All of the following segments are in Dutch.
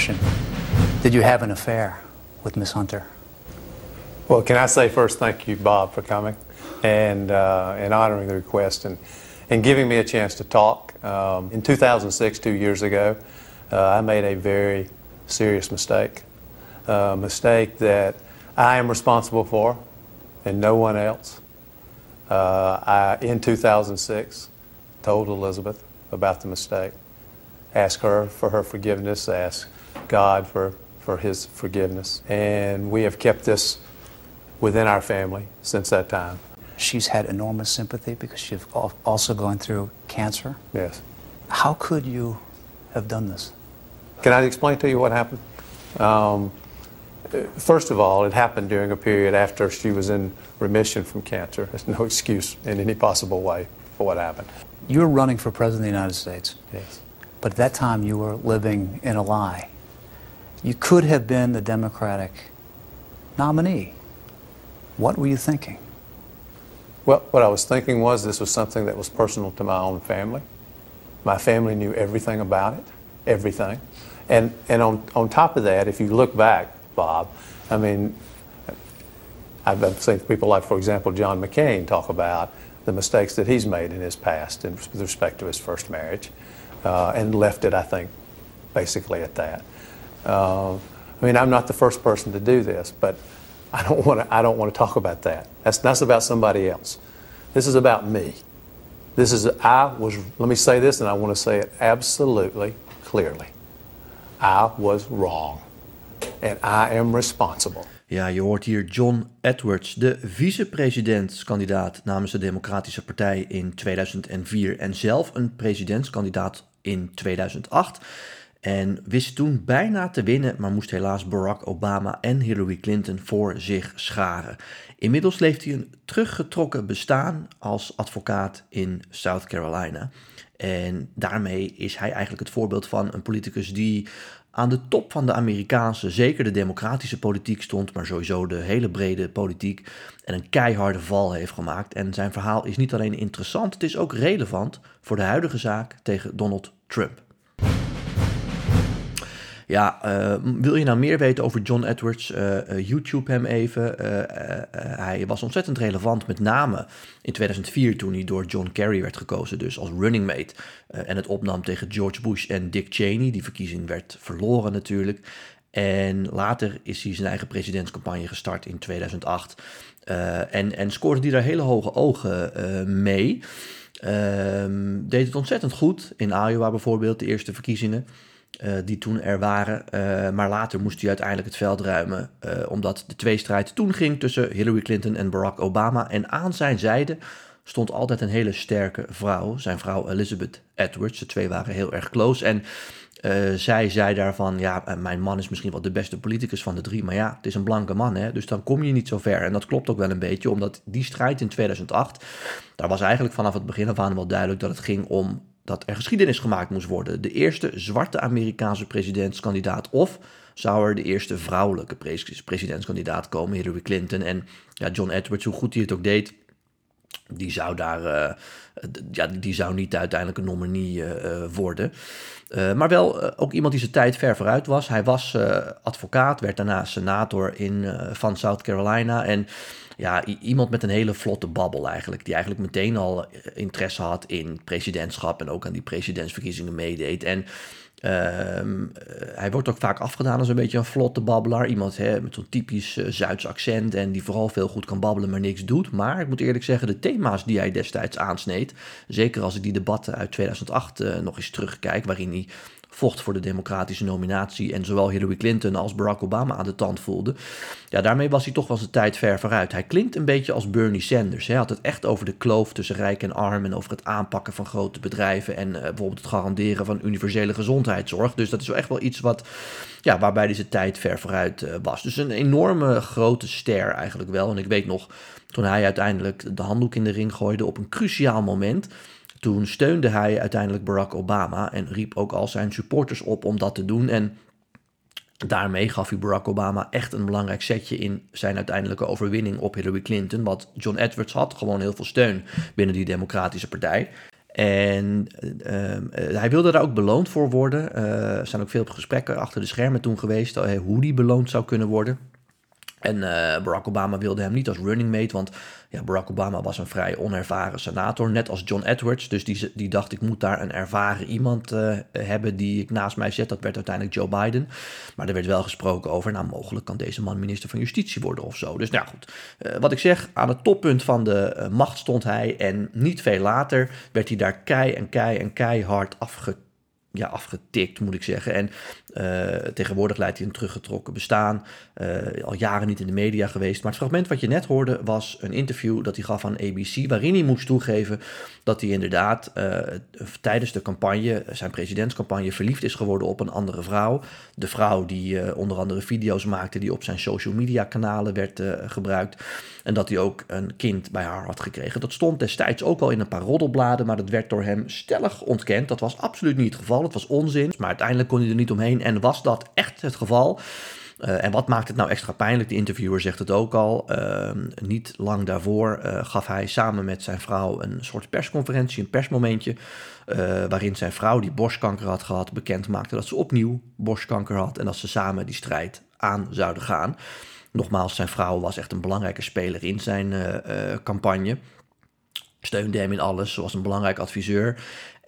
question. Did you have an affair with Miss Hunter? Well, can I say first, thank you, Bob, for coming and uh, and honoring the request and and giving me a chance to talk. Um, in 2006, two years ago, uh, I made a very serious mistake, a mistake that I am responsible for, and no one else. Uh, I, in 2006, told Elizabeth about the mistake, asked her for her forgiveness, asked God for, for his forgiveness. And we have kept this within our family since that time. She's had enormous sympathy because she's also going through cancer. Yes. How could you have done this? Can I explain to you what happened? Um, first of all, it happened during a period after she was in remission from cancer. There's no excuse in any possible way for what happened. You were running for president of the United States. Yes. But at that time, you were living in a lie. You could have been the Democratic nominee. What were you thinking? Well, what I was thinking was this was something that was personal to my own family. My family knew everything about it, everything. And, and on, on top of that, if you look back, Bob, I mean, I've seen people like, for example, John McCain talk about the mistakes that he's made in his past in, with respect to his first marriage uh, and left it, I think, basically at that. Uh, I mean, I'm not the first person to do this, but I don't want to. I don't want to talk about that. That's that's about somebody else. This is about me. This is I was. Let me say this, and I want to say it absolutely clearly. I was wrong, and I am responsible. Ja, je hoort hier John Edwards, de vicepresidentskandidaat namens de Democratische Partij in 2004 en zelf een presidentskandidaat in 2008. En wist toen bijna te winnen, maar moest helaas Barack Obama en Hillary Clinton voor zich scharen. Inmiddels leeft hij een teruggetrokken bestaan als advocaat in South Carolina. En daarmee is hij eigenlijk het voorbeeld van een politicus die aan de top van de Amerikaanse, zeker de democratische politiek stond, maar sowieso de hele brede politiek en een keiharde val heeft gemaakt. En zijn verhaal is niet alleen interessant, het is ook relevant voor de huidige zaak tegen Donald Trump. Ja, uh, wil je nou meer weten over John Edwards? Uh, uh, YouTube hem even. hij was ontzettend relevant, met name in 2004 toen hij door John Kerry werd gekozen, dus als running mate. en het opnam tegen George Bush en Dick Cheney. Die verkiezing werd verloren natuurlijk. En later is hij zijn eigen presidentscampagne gestart in 2008. en, en scoorde hij daar hele hoge ogen mee. Ehm, deed het ontzettend goed in Iowa bijvoorbeeld, de eerste verkiezingen. Uh, die toen er waren. Uh, maar later moest hij uiteindelijk het veld ruimen. Uh, omdat de tweestrijd toen ging tussen Hillary Clinton en Barack Obama. En aan zijn zijde stond altijd een hele sterke vrouw. Zijn vrouw Elizabeth Edwards. De twee waren heel erg close. En zij zei daarvan: Ja, mijn man is misschien wel de beste politicus van de drie. Maar ja, het is een blanke man. Hè, dus dan kom je niet zo ver. En dat klopt ook wel een beetje. Omdat die strijd in 2008. Daar was eigenlijk vanaf het begin af aan wel duidelijk dat het ging om dat er geschiedenis gemaakt moest worden. De eerste zwarte Amerikaanse presidentskandidaat of zou er de eerste vrouwelijke presidentskandidaat komen, Hillary Clinton. En ja, John Edwards, hoe goed hij het ook deed, die zou daar, uh, ja, die zou niet uiteindelijk een nominee uh, worden. Uh, maar wel ook iemand die zijn tijd ver vooruit was. Hij was advocaat, werd daarna senator in, van South Carolina. En ja, iemand met een hele vlotte babbel eigenlijk. Die eigenlijk meteen al interesse had in presidentschap en ook aan die presidentsverkiezingen meedeed. En Ehm, hij wordt ook vaak afgedaan als een beetje een vlotte babbelaar. Iemand met zo'n typisch uh, Zuids accent en die vooral veel goed kan babbelen, maar niks doet. Maar ik moet eerlijk zeggen, de thema's die hij destijds aansneed, zeker als ik die debatten uit 2008 uh, nog eens terugkijk, waarin hij vocht voor de democratische nominatie en zowel Hillary Clinton als Barack Obama aan de tand voelde. Ja, daarmee was hij toch wel zijn tijd ver vooruit. Hij klinkt een beetje als Bernie Sanders. Hij had het echt over de kloof tussen rijk en arm en over het aanpakken van grote bedrijven en uh, bijvoorbeeld het garanderen van universele gezondheidszorg. Dus dat is wel echt wel iets wat, ja, waarbij hij zijn tijd ver vooruit uh, was. Dus een enorme grote ster eigenlijk wel. En ik weet nog, toen hij uiteindelijk de handdoek in de ring gooide op een cruciaal moment toen steunde hij uiteindelijk Barack Obama en riep ook al zijn supporters op om dat te doen. En daarmee gaf hij Barack Obama echt een belangrijk setje in zijn uiteindelijke overwinning op Hillary Clinton. Want John Edwards had gewoon heel veel steun binnen die Democratische Partij. En ehm, eh, hij wilde daar ook beloond voor worden. Eh, er zijn ook veel gesprekken achter de schermen toen geweest eh, hoe die beloond zou kunnen worden. En Barack Obama wilde hem niet als running mate, want ja, Barack Obama was een vrij onervaren senator, net als John Edwards. Dus die, die dacht, ik moet daar een ervaren iemand uh, hebben die ik naast mij zet. Dat werd uiteindelijk Joe Biden. Maar er werd wel gesproken over, nou mogelijk kan deze man minister van Justitie worden of zo. Dus nou goed, uh, wat ik zeg, aan het toppunt van de macht stond hij. En niet veel later werd hij daar kei en kei en keihard afgekeken ja, afgetikt, moet ik zeggen. En uh, tegenwoordig leidt hij een teruggetrokken bestaan. Uh, al jaren niet in de media geweest. Maar het fragment wat je net hoorde was een interview dat hij gaf aan ABC. Waarin hij moest toegeven dat hij inderdaad uh, tijdens de campagne, zijn presidentscampagne, verliefd is geworden op een andere vrouw. De vrouw die onder andere video's maakte die op zijn social media kanalen werd gebruikt. En dat hij ook een kind bij haar had gekregen. Dat stond destijds ook al in een paar roddelbladen. Maar dat werd door hem stellig ontkend. Dat was absoluut niet het geval. Het was onzin. Maar uiteindelijk kon hij er niet omheen. En was dat echt het geval? Uh, en wat maakt het nou extra pijnlijk? De interviewer zegt het ook al. Uh, niet lang daarvoor uh, gaf hij samen met zijn vrouw een soort persconferentie, een persmomentje. waarin zijn vrouw, die borstkanker had gehad, bekend maakte dat ze opnieuw borstkanker had. En dat ze samen die strijd aan zouden gaan. Nogmaals, zijn vrouw was echt een belangrijke speler in zijn campagne. Steunde hem in alles, zoals een belangrijk adviseur.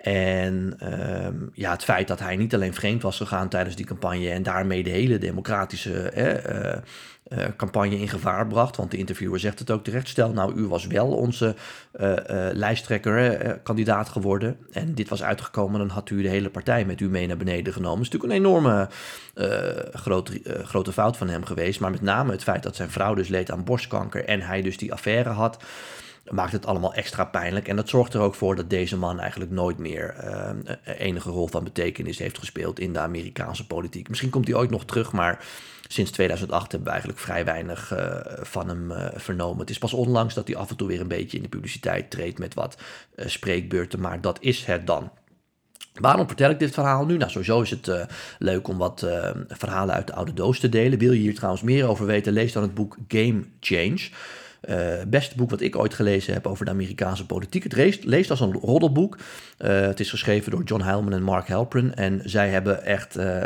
En um, ja, het feit dat hij niet alleen vreemd was gegaan tijdens die campagne en daarmee de hele democratische eh, uh, campagne in gevaar bracht. Want de interviewer zegt het ook terecht. Stel nou, u was wel onze uh, lijsttrekker, kandidaat geworden. En dit was uitgekomen, dan had u de hele partij met u mee naar beneden genomen. Het is natuurlijk een enorme grote, grote fout van hem geweest. Maar met name het feit dat zijn vrouw dus leed aan borstkanker en hij dus die affaire had maakt het allemaal extra pijnlijk. En dat zorgt er ook voor dat deze man eigenlijk nooit meer uh, enige rol van betekenis heeft gespeeld in de Amerikaanse politiek. Misschien komt hij ooit nog terug, maar sinds 2008 hebben we eigenlijk vrij weinig uh, van hem vernomen. Het is pas onlangs dat hij af en toe weer een beetje in de publiciteit treedt met wat spreekbeurten, maar dat is het dan. Waarom vertel ik dit verhaal nu? Nou, sowieso is het leuk om wat verhalen uit de oude doos te delen. Wil je hier trouwens meer over weten, lees dan het boek Game Change. Uh, beste boek wat ik ooit gelezen heb over de Amerikaanse politiek. Het leest, leest als een roddelboek. Uh, het is geschreven door John Heilman en Mark Halpern. En zij hebben echt uh,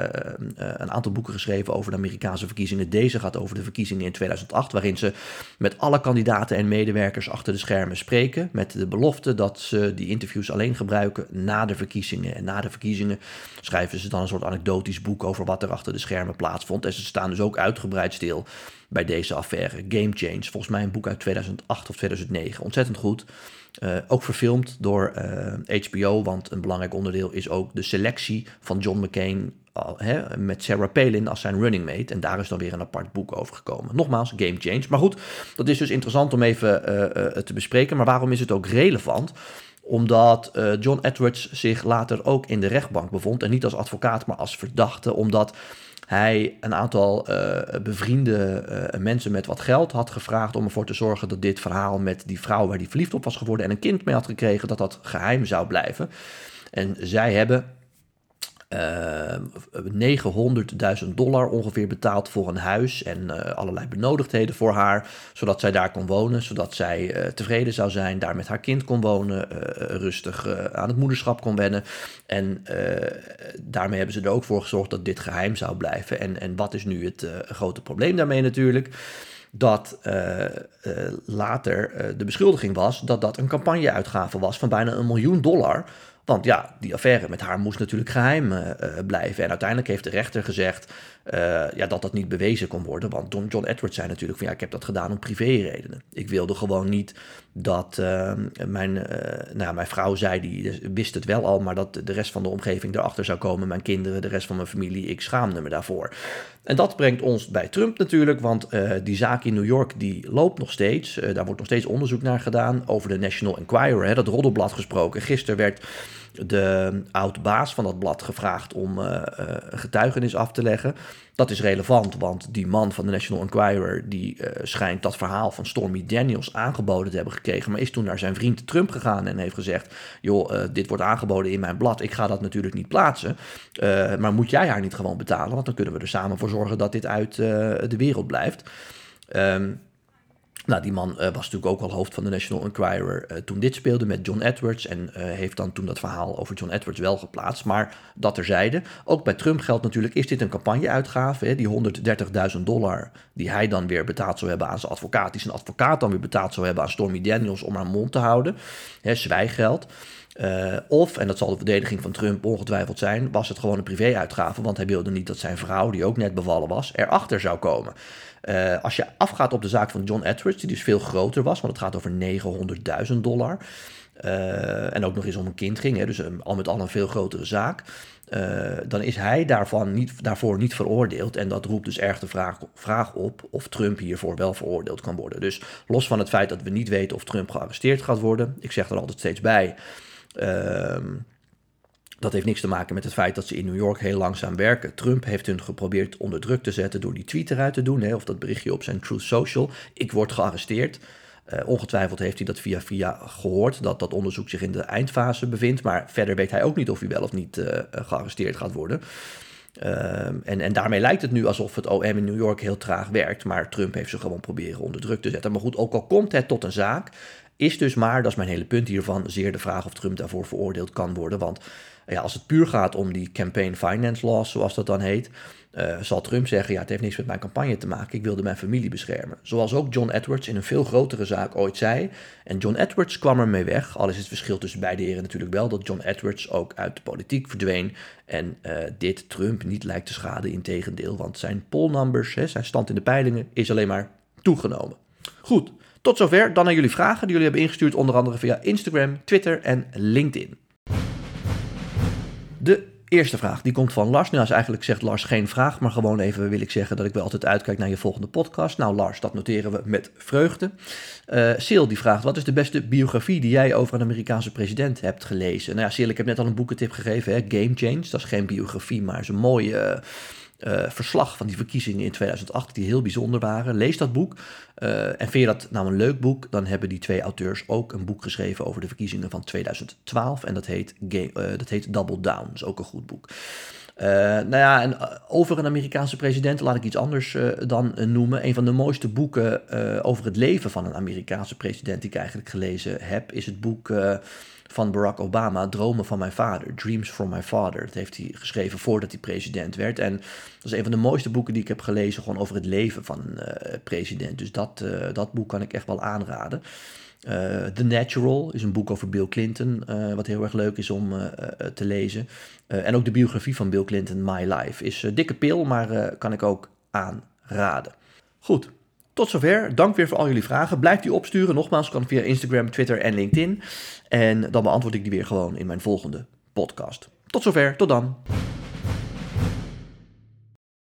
een aantal boeken geschreven over de Amerikaanse verkiezingen. Deze gaat over de verkiezingen in 2008, waarin ze met alle kandidaten en medewerkers achter de schermen spreken. Met de belofte dat ze die interviews alleen gebruiken na de verkiezingen. En na de verkiezingen schrijven ze dan een soort anekdotisch boek over wat er achter de schermen plaatsvond. En ze staan dus ook uitgebreid stil bij deze affaire. Game Change, volgens mij een boek uit 2008 of 2009. Ontzettend goed. Uh, ook verfilmd door HBO, want een belangrijk onderdeel is ook de selectie van John McCain met Sarah Palin als zijn running mate. En daar is dan weer een apart boek over gekomen. Nogmaals, Game Change. Maar goed, dat is dus interessant om even te bespreken. Maar waarom is het ook relevant? Omdat John Edwards zich later ook in de rechtbank bevond. En niet als advocaat, maar als verdachte. Omdat hij een aantal uh, bevriende uh, mensen met wat geld had gevraagd om ervoor te zorgen dat dit verhaal met die vrouw waar hij verliefd op was geworden en een kind mee had gekregen, dat dat geheim zou blijven. En zij hebben uh, eh, 900.000 dollar ongeveer betaald voor een huis en uh, allerlei benodigdheden voor haar, zodat zij daar kon wonen, zodat zij tevreden zou zijn, daar met haar kind kon wonen, rustig aan het moederschap kon wennen. En daarmee hebben ze er ook voor gezorgd dat dit geheim zou blijven. En, en wat is nu het grote probleem daarmee natuurlijk? dat later de beschuldiging was dat dat een campagneuitgave was van bijna een miljoen dollar want ja, die affaire met haar moest natuurlijk geheim uh, blijven. En uiteindelijk heeft de rechter gezegd ja, dat dat niet bewezen kon worden. Want John, Edwards zei natuurlijk van ja, ik heb dat gedaan om privéredenen. Ik wilde gewoon niet dat uh, mijn, nou, mijn vrouw zei, die wist het wel al, maar dat de rest van de omgeving erachter zou komen. Mijn kinderen, de rest van mijn familie, ik schaamde me daarvoor. En dat brengt ons bij Trump natuurlijk, want die zaak in New York die loopt nog steeds. daar wordt nog steeds onderzoek naar gedaan over de National Enquirer, hè, dat roddelblad gesproken. Gisteren werd de oud-baas van dat blad gevraagd om uh, getuigenis af te leggen. Dat is relevant, want die man van de National Enquirer... die uh, schijnt dat verhaal van Stormy Daniels aangeboden te hebben gekregen... maar is toen naar zijn vriend Trump gegaan en heeft gezegd... joh, dit wordt aangeboden in mijn blad, ik ga dat natuurlijk niet plaatsen... maar moet jij haar niet gewoon betalen? Want dan kunnen we er samen voor zorgen dat dit uit de wereld blijft... Um, Nou, die man was natuurlijk ook al hoofd van de National Enquirer toen dit speelde met John Edwards. En heeft dan toen dat verhaal over John Edwards wel geplaatst. Maar dat terzijde. Ook bij Trump geldt natuurlijk, is dit een campagneuitgave? Hè? Die 130.000 dollar die hij dan weer betaald zou hebben aan zijn advocaat. Die zijn advocaat dan weer betaald zou hebben aan Stormy Daniels om haar mond te houden. Hè, zwijggeld. Uh, of, en dat zal de verdediging van Trump ongetwijfeld zijn, was het gewoon een privéuitgave, want hij wilde niet dat zijn vrouw, die ook net bevallen was, erachter zou komen. Uh, als je afgaat op de zaak van John Edwards, die dus veel groter was, want het gaat over 900.000 dollar, uh, en ook nog eens om een kind ging, hè, dus al met al een veel grotere zaak, dan is hij daarvan niet, daarvoor niet veroordeeld. En dat roept dus erg de vraag, vraag op of Trump hiervoor wel veroordeeld kan worden. Dus los van het feit dat we niet weten of Trump gearresteerd gaat worden, ik zeg er altijd steeds bij Ehm, dat heeft niks te maken met het feit dat ze in New York heel langzaam werken. Trump heeft hun geprobeerd onder druk te zetten door die tweet eruit te doen, hè, of dat berichtje op zijn Truth Social. Ik word gearresteerd. Uh, ongetwijfeld heeft hij dat via via gehoord, dat dat onderzoek zich in de eindfase bevindt. Maar verder weet hij ook niet of hij wel of niet uh, gearresteerd gaat worden. Uh, en, en daarmee lijkt het nu alsof het OM in New York heel traag werkt. Maar Trump heeft ze gewoon proberen onder druk te zetten. Maar goed, ook al komt het tot een zaak, is dus maar, dat is mijn hele punt hiervan, zeer de vraag of Trump daarvoor veroordeeld kan worden. Want ja, als het puur gaat om die campaign finance laws, zoals dat dan heet, uh, zal Trump zeggen, ja, het heeft niks met mijn campagne te maken, ik wilde mijn familie beschermen. Zoals ook John Edwards in een veel grotere zaak ooit zei. En John Edwards kwam ermee weg, al is het verschil tussen beide heren natuurlijk wel, dat John Edwards ook uit de politiek verdween en uh, dit Trump niet lijkt te schaden, in tegendeel, want zijn poll numbers, hè, zijn stand in de peilingen, is alleen maar toegenomen. Goed, tot zover. Dan naar jullie vragen die jullie hebben ingestuurd, onder andere via Instagram, Twitter en LinkedIn. De eerste vraag, die komt van Lars. Nou, is eigenlijk zegt Lars geen vraag, maar gewoon even wil ik zeggen dat ik wel altijd uitkijk naar je volgende podcast. Nou, Lars, dat noteren we met vreugde. Uh, die vraagt, wat is de beste biografie die jij over een Amerikaanse president hebt gelezen? Nou ja, Sil, ik heb net al een boekentip gegeven, hè? Game Change. Dat is geen biografie, maar is een mooie... Uh, verslag van die verkiezingen in 2008, die heel bijzonder waren. Lees dat boek. Uh, en vind je dat nou een leuk boek, dan hebben die twee auteurs ook een boek geschreven over de verkiezingen van 2012. En dat heet, uh, dat heet Double Down. Dat is ook een goed boek. nou ja, en over een Amerikaanse president laat ik iets anders dan noemen. Een van de mooiste boeken over het leven van een Amerikaanse president die ik eigenlijk gelezen heb, is het boek van Barack Obama, Dromen van mijn vader, Dreams from my father. Dat heeft hij geschreven voordat hij president werd. En dat is een van de mooiste boeken die ik heb gelezen, gewoon over het leven van een uh, president. Dus dat, uh, dat boek kan ik echt wel aanraden. Uh, The Natural is een boek over Bill Clinton, wat heel erg leuk is om te lezen. en ook de biografie van Bill Clinton, My Life, is dikke pil, maar kan ik ook aanraden. Goed, tot zover. Dank weer voor al jullie vragen. Blijf die opsturen. Nogmaals, kan via Instagram, Twitter en LinkedIn. En dan beantwoord ik die weer gewoon in mijn volgende podcast. Tot zover. Tot dan.